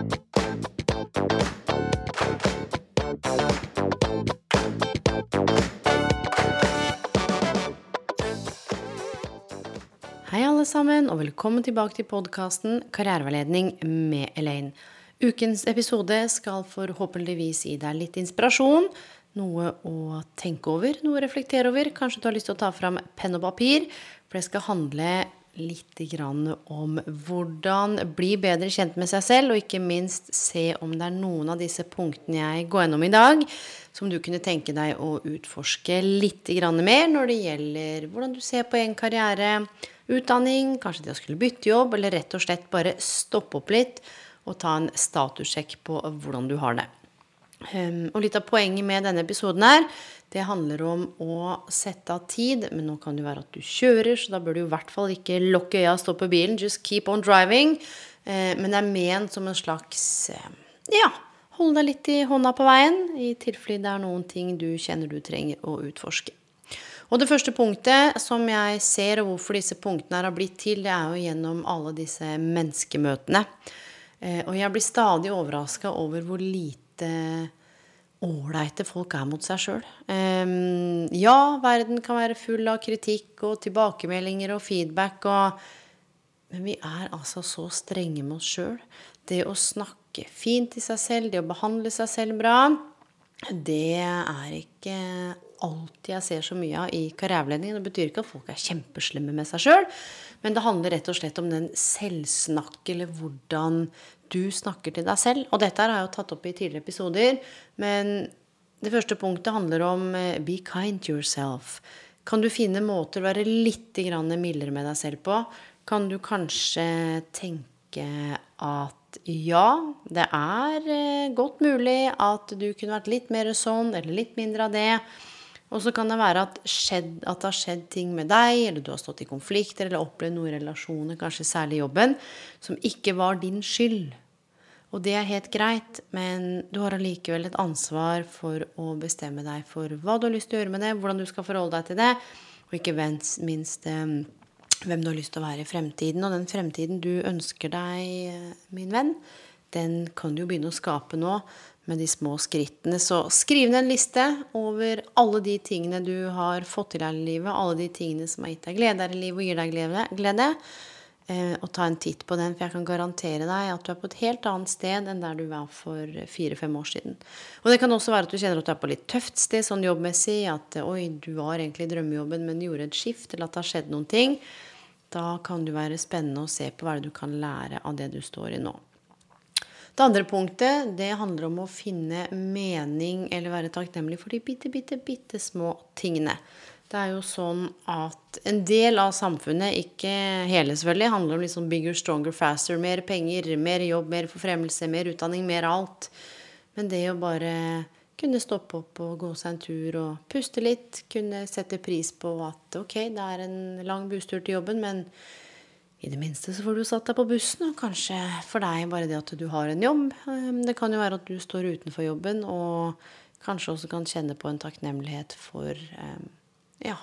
Hei, alle sammen, og velkommen tilbake til podkasten Karriereveiledning med Elaine. Ukens episode skal forhåpentligvis gi deg litt inspirasjon, noe å tenke over, noe å reflektere over. Kanskje du har lyst til å ta fram penn og papir, for det skal handle litt om hvordan bli bedre kjent med seg selv, og ikke minst se om det er noen av disse punktene jeg går gjennom i dag, som du kunne tenke deg å utforske litt mer når det gjelder hvordan du ser på egen karriere, utdanning, kanskje det å skulle bytte jobb, eller rett og slett bare stoppe opp litt og ta en statussjekk på hvordan du har det. Um, og litt av poenget med denne episoden her, det handler om å sette av tid. Men nå kan det være at du kjører, så da bør du i hvert fall ikke lukke øya og stoppe bilen. Just keep on driving. Uh, men det er ment som en slags uh, Ja, hold deg litt i hånda på veien i tilfelle det er noen ting du kjenner du trenger å utforske. Og det første punktet som jeg ser, og hvorfor disse punktene her har blitt til, det er jo gjennom alle disse menneskemøtene. Og jeg blir stadig overraska over hvor lite ålreite folk er mot seg sjøl. Ehm, ja, verden kan være full av kritikk og tilbakemeldinger og feedback, og, men vi er altså så strenge med oss sjøl. Det å snakke fint til seg selv, det å behandle seg selv bra, det er ikke alltid jeg ser så mye av i karriereveiledning. Det betyr ikke at folk er kjempeslemme med seg sjøl, men det handler rett og slett om den selvsnakk, eller hvordan du snakker til deg selv. Og dette har jeg jo tatt opp i tidligere episoder, men det første punktet handler om eh, be kind to yourself. Kan du finne måter å være litt mildere med deg selv på? Kan du kanskje tenke at ja, det er eh, godt mulig at du kunne vært litt mer sånn, eller litt mindre av det. Og så kan det være at, skjedd, at, det har skjedd ting med deg, eller du har stått i konflikter eller opplevd noen relasjoner, kanskje særlig i jobben, som ikke var din skyld. Og det er helt greit, men du har allikevel et ansvar for å bestemme deg for hva du har lyst til å gjøre med det, hvordan du skal forholde deg til det, og ikke minst um, hvem du har lyst til å være i fremtiden. Og den fremtiden du ønsker deg, eh, min venn, den kan du jo begynne å skape nå med de små skrittene. Så skriv ned en liste over alle de tingene du har fått til her i livet, alle de tingene som har gitt deg glede her i livet og gir deg glede. glede. Eh, og ta en titt på den, for jeg kan garantere deg at du er på et helt annet sted enn der du var for fire-fem år siden. Og det kan også være at du kjenner at du er på litt tøft sted sånn jobbmessig. At oi, du var egentlig i drømmejobben, men gjorde et skift, eller at det har skjedd noen ting. Da kan det være spennende å se på hva du kan lære av det du står i nå. Det andre punktet det handler om å finne mening eller være takknemlig for de bitte, bitte, bitte små tingene. Det er jo sånn at en del av samfunnet, ikke hele selvfølgelig, handler om liksom bigger, stronger, faster. Mer penger, mer jobb, mer forfremmelse, mer utdanning, mer alt. Men det å bare kunne stoppe opp og gå seg en tur og puste litt, kunne sette pris på at ok, det er en lang busstur til jobben, men i det minste så får du satt deg på bussen, og kanskje for deg bare det at du har en jobb. Ehm, det kan jo være at du står utenfor jobben og kanskje også kan kjenne på en takknemlighet for ehm, ja,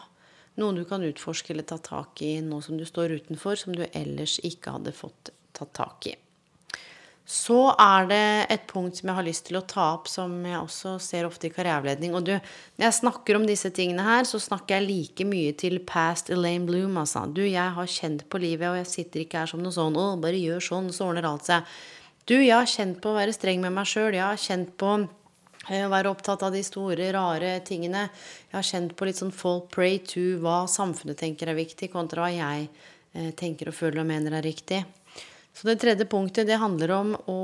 noen du kan utforske eller ta tak i nå som du står utenfor, som du ellers ikke hadde fått tatt tak i. Så er det et punkt som jeg har lyst til å ta opp, som jeg også ser ofte i karriereveiledning. Og du, når jeg snakker om disse tingene her, så snakker jeg like mye til past Elaine Bloom. Altså. Du, jeg har kjent på livet, og jeg sitter ikke her som noe sånn 'Å, bare gjør sånn, så ordner alt seg'. Du, jeg har kjent på å være streng med meg sjøl. Jeg har kjent på eh, å være opptatt av de store, rare tingene. Jeg har kjent på litt sånn fall prey to hva samfunnet tenker er viktig, kontra hva jeg eh, tenker og føler og mener er riktig. Så det tredje punktet, det handler om å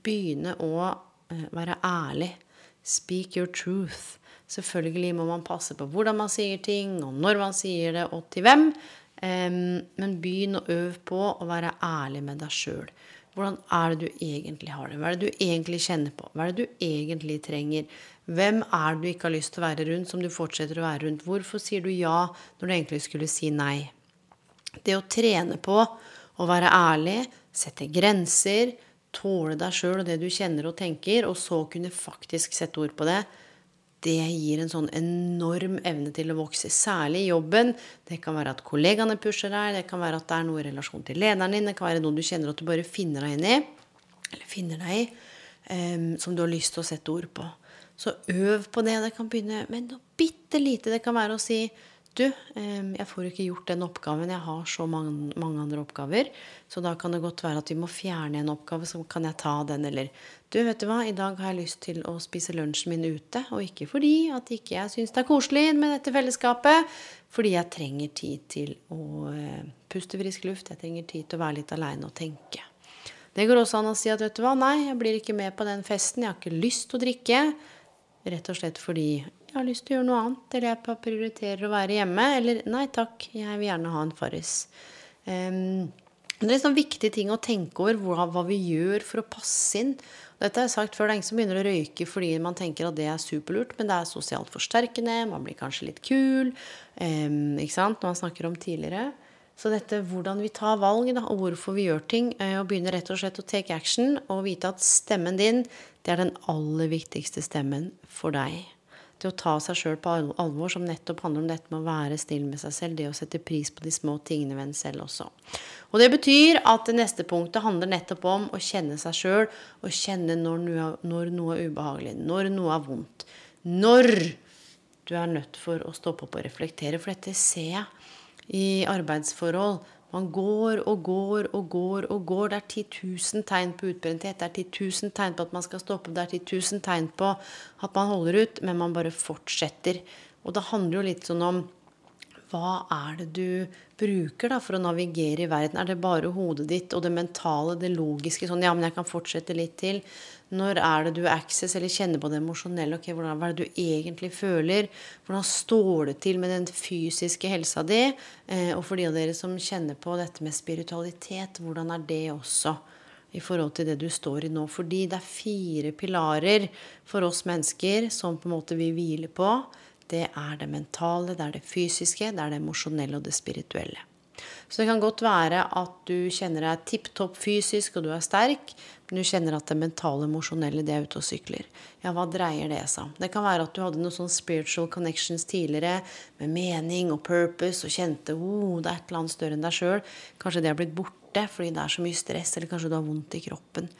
begynne å eh, være ærlig. Speak your truth. Selvfølgelig må man passe på hvordan man sier ting, og når man sier det, og til hvem. Men begynn å øve på å være ærlig med deg sjøl. Hvordan er det du egentlig har det? Hva er det du egentlig kjenner på? Hva er det du egentlig trenger? Hvem er det du ikke har lyst til å være rundt, som du fortsetter å være rundt? Hvorfor sier du ja når du egentlig skulle si nei? Det å trene på å være ærlig, sette grenser, tåle deg sjøl og det du kjenner og tenker, og så kunne faktisk sette ord på det, det gir en sånn enorm evne til å vokse. Særlig i jobben. Det kan være at kollegaene pusher deg, det kan være at det er noe i relasjon til lederen din, det kan være noe du kjenner at du bare finner deg inn i, eller finner deg i, um, som du har lyst til å sette ord på. Så øv på det. Det kan begynne med noe bitte lite. Det kan være å si du, jeg får ikke gjort den oppgaven. Jeg har så mange, mange, andre oppgaver. Så da kan det godt være at vi må fjerne en oppgave, så kan jeg ta den. Eller du, vet du hva, i dag har jeg lyst til å spise lunsjen min ute. Og ikke fordi at ikke jeg syns det er koselig med dette fellesskapet. Fordi jeg trenger tid til å eh, puste frisk luft. Jeg trenger tid til å være litt aleine og tenke. Det går også an å si at vet du hva, nei, jeg blir ikke med på den festen. Jeg har ikke lyst til å drikke. Rett og slett fordi jeg har lyst til å gjøre noe annet, eller jeg prioriterer å være hjemme, eller nei takk, jeg vil gjerne ha en Farris. Um, det er liksom viktige ting å tenke over hva, hva, vi gjør for å passe inn. Dette har jeg sagt før, Det er ingen som begynner å røyke fordi man tenker at det er superlurt, men det er sosialt forsterkende, man blir kanskje litt kul. Um, ikke sant, når man snakker om tidligere. Så dette hvordan vi tar valg, da, og hvorfor vi gjør ting, eh, og begynner rett og slett å take action og vite at stemmen din, det er den aller viktigste stemmen for deg til å ta seg sjøl på alvor, som nettopp handler om dette med å være snill med seg selv, det å sette pris på de små tingene ved en selv også. Og det betyr at det neste punktet handler nettopp om å kjenne seg sjøl, og kjenne når noe, når noe er ubehagelig, når noe er vondt. Når du er nødt for å stoppe opp og reflektere, for dette ser jeg i arbeidsforhold man går og går og går og går. Det er 10 000 tegn på utbrenthet. Det er 10 000 tegn på at man skal stoppe. Det er 10 000 tegn på at man holder ut, men man bare fortsetter. Og det handler jo litt sånn om hva er det du bruker da for å navigere i verden? Er det bare hodet ditt og det mentale, det logiske? Sånn, ja, men jeg kan fortsette litt til. Når er det du access eller kjenner på det emosjonelle? ok, hvordan, hva er det du egentlig føler? Hvordan står det til med den fysiske helsa di? Eh, og for de av dere som kjenner på dette med spiritualitet, hvordan er det også? i forhold til det du står i nå. Fordi det er fire pilarer for oss mennesker som på en måte vi hviler på det er det mentale, det er det fysiske, det er det emosjonelle og det spirituelle. Så det kan godt være at du kjenner deg tipp topp fysisk og du er sterk, men du kjenner at det mentale og emosjonelle det er ute og sykler. Ja, hva dreier det seg om? Det kan være at du hadde noen sånne spiritual connections tidligere med mening og purpose og kjente oh, det er et eller annet større enn deg sjøl. Kanskje det har blitt borte fordi det er så mye stress, eller kanskje du har vondt i kroppen.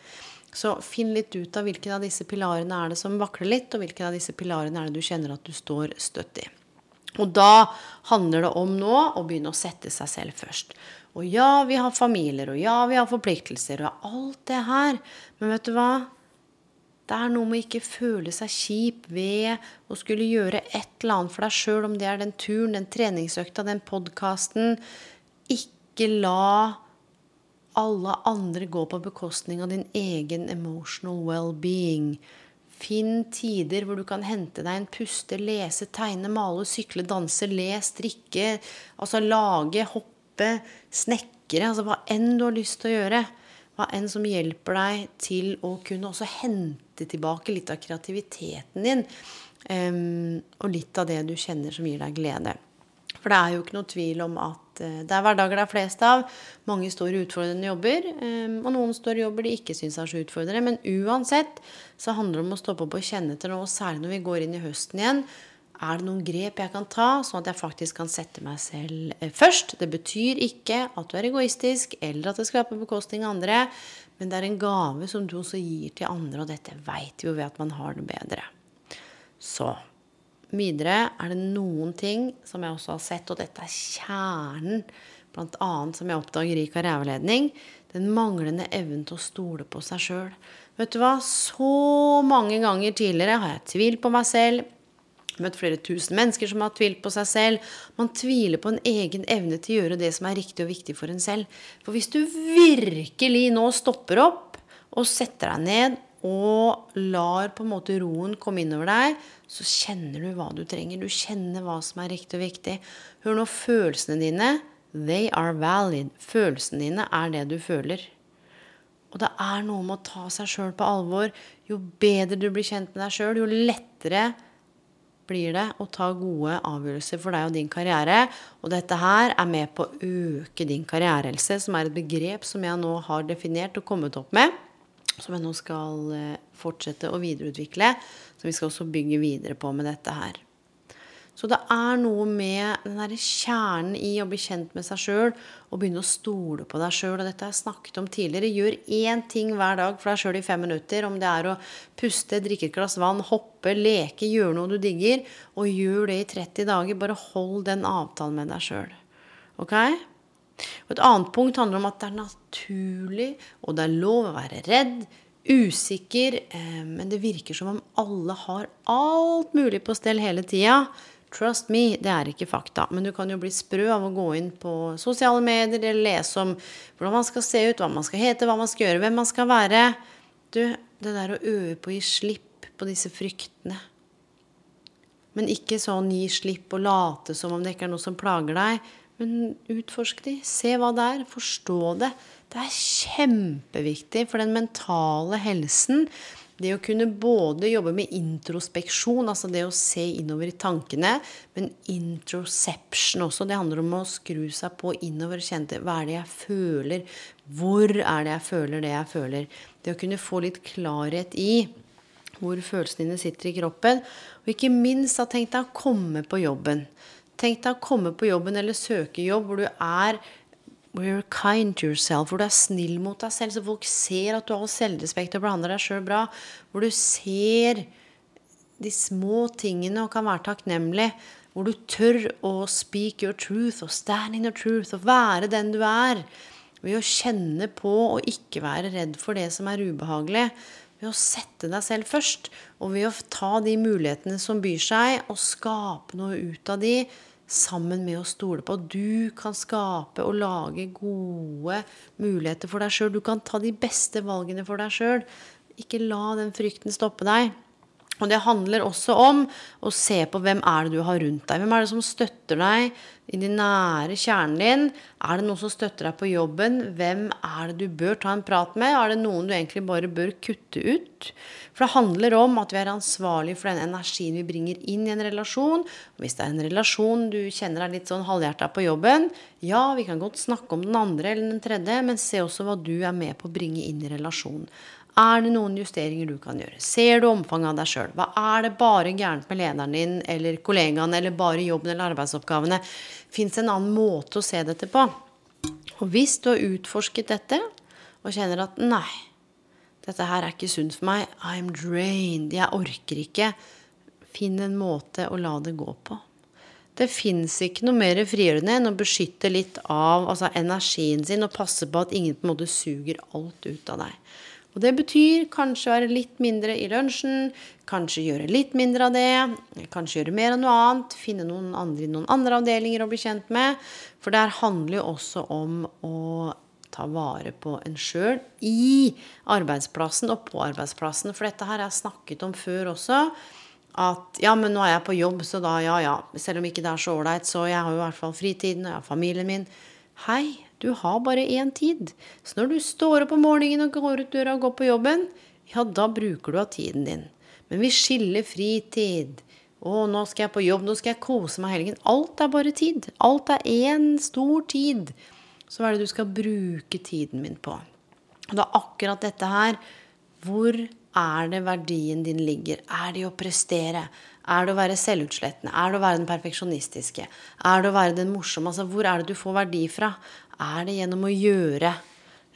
Så finn litt ut av hvilken av disse pilarene er det som vakler litt, og hvilken av disse pilarene er det du kjenner at du står støtt i. Og da handler det om nå å begynne å sette seg selv først. Og ja, vi har familier, og ja, vi har forpliktelser, og alt det her. Men vet du hva? Det er noe med å ikke føle seg kjip ved å skulle gjøre et eller annet for deg sjøl, om det er den turen, den treningsøkta, den podkasten. Ikke la alle andre går på bekostning av din egen emotional well-being. Finn tider hvor du kan hente deg en puste, lese, tegne, male, sykle, danse, le, strikke, altså lage, hoppe, snekre, altså hva enn du har lyst til å gjøre. Hva enn som hjelper deg til å kunne også hente tilbake litt av kreativiteten din. Um, og litt av det du kjenner som gir deg glede. For det er jo ikke noe tvil om at eh, det er hverdager det er flest av. Mange står i utfordrende jobber, eh, og noen står i jobber de ikke syns er så utfordrende. Men uansett så handler det om å stoppe opp og kjenne etter noe, særlig når vi går inn i høsten igjen. Er det noen grep jeg kan ta, sånn at jeg faktisk kan sette meg selv eh, først? Det betyr ikke at du er egoistisk, eller at det skal være på bekostning av andre. Men det er en gave som du også gir til andre, og dette veit vi jo ved at man har det bedre. Så Videre er det noen ting som jeg også har sett, og dette er kjernen, bl.a. som jeg oppdager i karriereledning, den manglende evnen til å stole på seg sjøl. Vet du hva, så mange ganger tidligere har jeg tvilt på meg selv. Møtt flere tusen mennesker som har tvilt på seg selv. Man tviler på en egen evne til å gjøre det som er riktig og viktig for en selv. For hvis du virkelig nå stopper opp og setter deg ned og lar på en måte roen komme innover deg, så kjenner du hva du trenger. Du kjenner hva som er riktig og viktig. Hør nå, følelsene dine They are valid. Følelsene dine er det du føler. Og det er noe med å ta seg sjøl på alvor. Jo bedre du blir kjent med deg sjøl, jo lettere blir det å ta gode avgjørelser for deg og din karriere. Og dette her er med på å øke din karrierehelse, som er et begrep som jeg nå har definert og kommet opp med. Som jeg nå skal eh, fortsette å videreutvikle. Så vi skal også bygge videre på med dette her. Så det er noe med den derre kjernen i å bli kjent med seg sjøl og begynne å stole på deg sjøl. Og dette har jeg snakket om tidligere. Gjør én ting hver dag for deg sjøl i fem minutter. Om det er å puste, drikke et glass vann, hoppe, leke, gjøre noe du digger. Og gjør det i 30 dager. Bare hold den avtalen med deg sjøl. Ok? Og et annet punkt handler om at det er naturlig, og det er lov å være redd, usikker, eh, men det virker som om alle har alt mulig på stell hele tida. Trust me, det er ikke fakta. Men du kan jo bli sprø av å gå inn på sosiale medier eller lese om hvordan man skal se ut, hva man skal hete, hva man skal gjøre, hvem man skal være. Du, det der å øve på å gi slipp på disse fryktene. Men ikke sånn gi slipp og late som om det ikke er noe som plager deg. Men utforsk de. Se hva det er. Forstå det. Det er kjempeviktig for den mentale helsen. Det å kunne både jobbe med introspeksjon, altså det å se innover i tankene, men introception også. Det handler om å skru seg på innover og kjenne hva er det jeg føler? Hvor er det jeg føler det jeg føler? Det å kunne få litt klarhet i hvor følelsene dine sitter i kroppen. Og ikke minst ha tenkt deg å komme på jobben. Tenk deg å komme på jobben eller søke jobb hvor du er you're kind to yourself, hvor du er snill mot deg selv, så folk ser at du har selvrespekt og behandler deg sjøl bra. Hvor du ser de små tingene og kan være takknemlig. Hvor du tør å speak your truth og stand in your truth og være den du er. Ved å kjenne på og ikke være redd for det som er ubehagelig. Ved å sette deg selv først, og ved å ta de mulighetene som byr seg, og skape noe ut av de sammen med å stole på du kan skape og lage gode muligheter for deg sjøl. Du kan ta de beste valgene for deg sjøl. Ikke la den frykten stoppe deg. Og det handler også om å se på hvem er det du har rundt deg. Hvem er det som støtter deg i den nære kjernen din? Er det noen som støtter deg på jobben? Hvem er det du bør ta en prat med? Er det noen du egentlig bare bør kutte ut? For det handler om at vi er ansvarlig for den energien vi bringer inn i en relasjon. Hvis det er en relasjon du kjenner er litt sånn halvhjerta på jobben, ja, vi kan godt snakke om den andre eller den tredje, men se også hva du er med på å bringe inn i relasjonen. Er det noen justeringer du kan gjøre? Ser du omfanget av deg sjøl? Hva er det bare gærent med lederen din eller kollegaen eller bare jobben eller arbeidsoppgavene? Fins en annen måte å se dette på? Og hvis du har utforsket dette og kjenner at nei, dette her er ikke sunt for meg, I'm drained, jeg orker ikke, finn en måte å la det gå på. Det fins ikke noe mer frigjørende enn å beskytte litt av altså energien sin og passe på at ingen på en måte suger alt ut av deg. Og det betyr kanskje være litt mindre i lunsjen, kanskje gjøre litt mindre av det, kanskje gjøre mer av noe annet, finne noen andre i noen andre avdelinger å bli kjent med. For det handler jo også om å ta vare på en sjøl i arbeidsplassen og på arbeidsplassen. For dette her har jeg snakket om før også. At ja, men nå er jeg på jobb, så da ja, ja. Selv om ikke det er så ålreit, så jeg har jo i hvert fall fritiden, og jeg har familien min. Hei, du har bare én tid. Så når du står opp om morgenen og går ut døra og går på jobben, ja, da bruker du av tiden din. Men vi skiller fritid. Å, nå skal jeg på jobb, nå skal jeg kose meg helgen. Alt er bare tid. Alt er én stor tid. Så hva er det du skal bruke tiden min på? Og det er akkurat dette her. Hvor er det verdien din ligger? Er det å prestere? Er det å være selvutslettende? Er det å være den perfeksjonistiske? Er det å være den morsomme? Altså, hvor er det du får verdi fra? Er det gjennom å gjøre.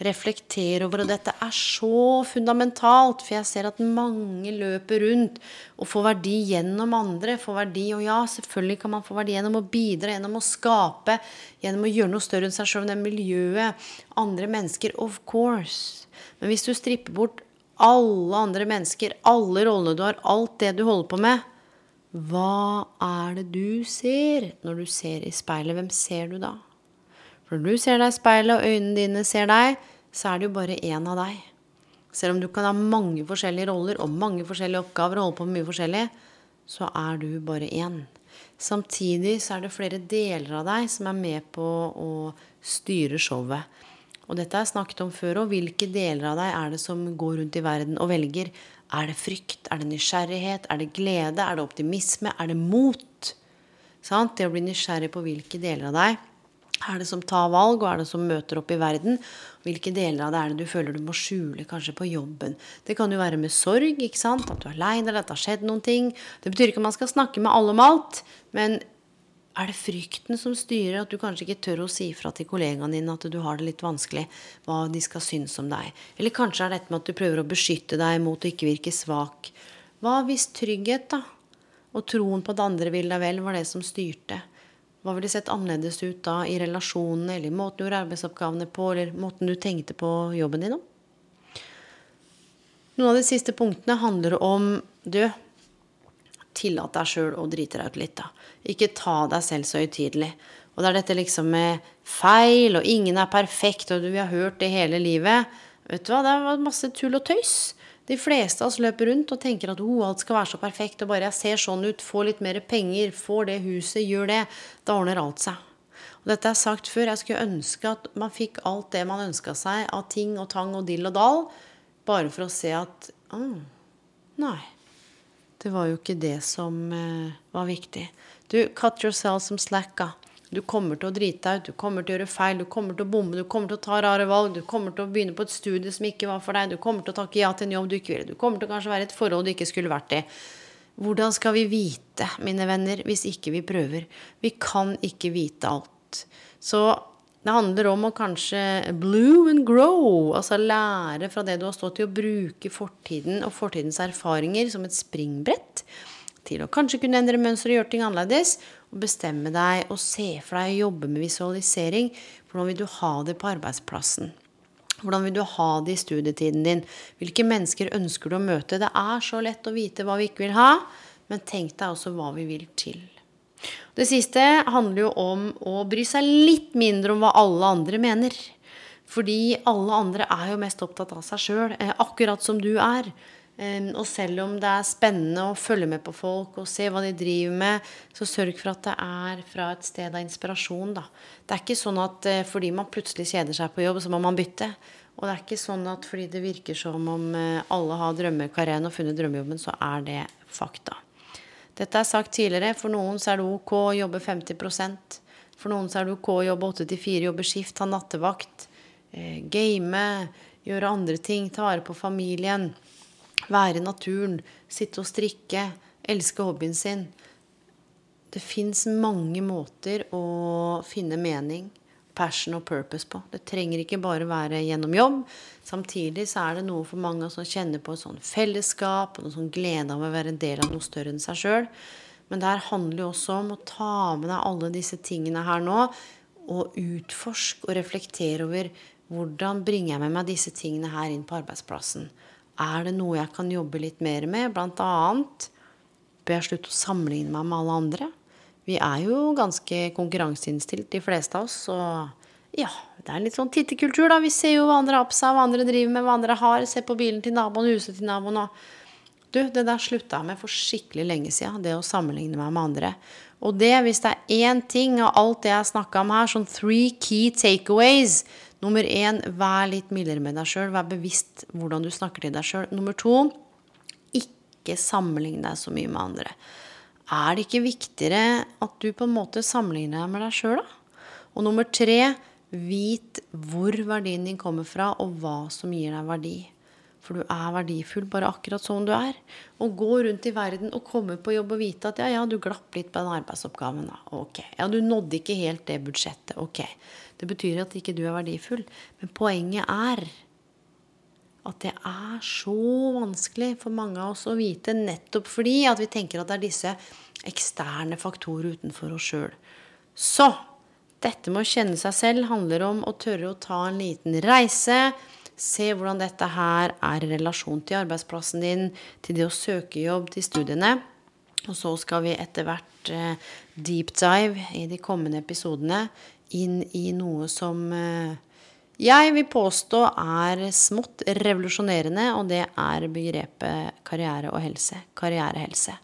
Reflektere over. Og dette er så fundamentalt, for jeg ser at mange løper rundt og får verdi gjennom andre. Får verdi, Og ja, selvfølgelig kan man få verdi gjennom å bidra, gjennom å skape, gjennom å gjøre noe større enn seg sjøl, det miljøet, andre mennesker. Of course. Men hvis du stripper bort alle andre mennesker, alle rollene du har, alt det du holder på med, hva er det du ser når du ser i speilet? Hvem ser du da? For når du ser deg i speilet, og øynene dine ser deg, så er det jo bare én av deg. Selv om du kan ha mange forskjellige roller og mange forskjellige oppgaver og holde på med mye forskjellig, så er du bare én. Samtidig så er det flere deler av deg som er med på å styre showet. Og dette har jeg snakket om før òg. Hvilke deler av deg er det som går rundt i verden og velger? Er det frykt? Er det nysgjerrighet? Er det glede? Er det optimisme? Er det mot? Sant? Det å bli nysgjerrig på hvilke deler av deg er det som tar valg, og er det som møter opp i verden? Hvilke deler av det er det du føler du må skjule, kanskje på jobben? Det kan jo være med sorg, ikke sant? at du er lei deg, eller at det har skjedd noen ting. Det betyr ikke at man skal snakke med alle om alt, men er det frykten som styrer at du kanskje ikke tør å si fra til kollegaene dine at du har det litt vanskelig, hva de skal synes om deg? Eller kanskje er det dette med at du prøver å beskytte deg mot å ikke virke svak? Hva hvis trygghet, da, og troen på at andre vil deg vel, var det som styrte? Hva ville sett annerledes ut da i relasjonene, eller i måten du gjorde arbeidsoppgavene på, eller måten du tenkte på jobben din om? Noen av de siste punktene handler om du, tillat deg sjøl å drite deg ut litt, da. Ikke ta deg selv så høytidelig. Og det er dette liksom med feil, og ingen er perfekt, og vi har hørt det hele livet. Vet du hva, det er masse tull og tøys. De fleste av oss løper rundt og tenker at oh, alt skal være så perfekt, og bare jeg ser sånn ut, får litt mer penger, får det huset, gjør det, da ordner alt seg. Og dette er sagt før. Jeg skulle ønske at man fikk alt det man ønska seg av ting og tang og dill og dall, bare for å se at oh, Nei. Det var jo ikke det som uh, var viktig. Du, cut yourself some slack. Da. Du kommer til å drite deg ut, du kommer til å gjøre feil, du kommer til å bomme, du kommer til å ta rare valg, du kommer til å begynne på et studie som ikke var for deg, du kommer til å takke ja til en jobb du ikke ville, du kommer til å kanskje være i et forhold du ikke skulle vært i. Hvordan skal vi vite, mine venner, hvis ikke vi prøver? Vi kan ikke vite alt. Så det handler om å kanskje blue and grow, altså lære fra det du har stått i, å bruke fortiden og fortidens erfaringer som et springbrett til å kanskje kunne endre mønster og gjøre ting annerledes. Og bestemme deg og se for deg å jobbe med visualisering. Hvordan vil du ha det på arbeidsplassen? Hvordan vil du ha det i studietiden din? Hvilke mennesker ønsker du å møte? Det er så lett å vite hva vi ikke vil ha, men tenk deg også hva vi vil til. Det siste handler jo om å bry seg litt mindre om hva alle andre mener. Fordi alle andre er jo mest opptatt av seg sjøl, eh, akkurat som du er. Og selv om det er spennende å følge med på folk og se hva de driver med, så sørg for at det er fra et sted av inspirasjon. Da. Det er ikke sånn at eh, fordi man plutselig kjeder seg på jobb, så må man bytte. Og det er ikke sånn at fordi det virker som om eh, alle har drømmekarrieren og funnet drømmejobben, så er det fakta. Dette er sagt tidligere. For noen så er det ok å jobbe 50% For noen så er det ok å jobbe 8 4, jobbe skift, ha nattevakt, eh, game, gjøre andre ting, ta vare på familien, være i naturen, sitte og strikke, elske hobbyen sin. Det fins mange måter å finne mening passion og purpose på. Det trenger ikke bare være gjennom jobb. Samtidig så er det noe for mange som kjenner på et sånn fellesskap og noe sånn glede av å være en del av noe større enn seg sjøl. Men det her handler jo også om å ta med deg alle disse tingene her nå, og utforske og reflektere over hvordan bringer jeg med meg disse tingene her inn på arbeidsplassen. Er det noe jeg kan jobbe litt mer med? Blant annet bør jeg slutte å sammenligne meg med alle andre? Vi er jo ganske konkurranseinnstilt, de fleste av oss. Og ja, det er litt sånn tittekultur, da. Vi ser jo hva andre har på seg, hva andre driver med, hva andre har. Ser på bilen til naboen, huset til naboen. Og du, det der slutta jeg med for skikkelig lenge siden. Det å sammenligne meg med andre. Og det, hvis det er én ting av alt det jeg har snakka om her, sånn three key takeaways Nummer én, vær litt mildere med deg sjøl. Vær bevisst hvordan du snakker til deg sjøl. Nummer to, ikke sammenlign deg så mye med andre. Er det ikke viktigere at du på en måte sammenligner deg med deg sjøl, da? Og nummer tre, vit hvor verdien din kommer fra, og hva som gir deg verdi. For du er verdifull bare akkurat sånn du er. Og gå rundt i verden og komme på jobb og vite at ja, ja, du glapp litt på den arbeidsoppgaven. da. Ok. Ja, du nådde ikke helt det budsjettet. Ok. Det betyr at ikke du er verdifull. Men poenget er at det er så vanskelig for mange av oss å vite, nettopp fordi at vi tenker at det er disse eksterne faktorer utenfor oss sjøl. Så dette med å kjenne seg selv handler om å tørre å ta en liten reise. Se hvordan dette her er i relasjon til arbeidsplassen din, til det å søke jobb, til studiene. Og så skal vi etter hvert eh, deep dive i de kommende episodene inn i noe som eh, jeg vil påstå er smått revolusjonerende, og det er begrepet karriere og helse. Karrierehelse.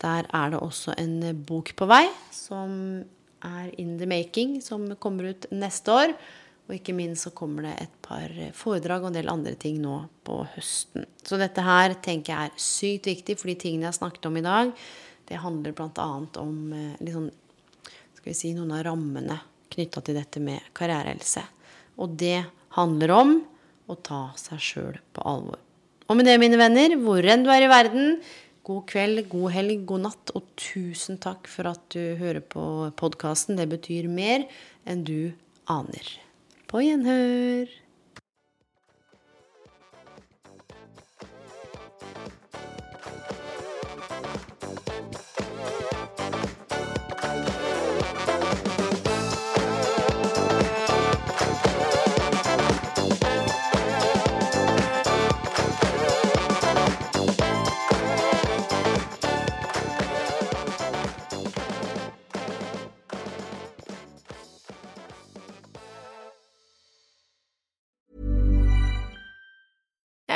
Der er det også en bok på vei som er in the making, som kommer ut neste år. Og ikke minst så kommer det et par foredrag og en del andre ting nå på høsten. Så dette her tenker jeg er sykt viktig, for de tingene jeg snakket om i dag, det handler bl.a. om liksom, skal vi si, noen av rammene knytta til dette med karrierehelse. Og det handler om å ta seg sjøl på alvor. Og med det, mine venner, hvor enn du er i verden, god kveld, god helg, god natt, og tusen takk for at du hører på podkasten. Det betyr mer enn du aner. På gjenhør.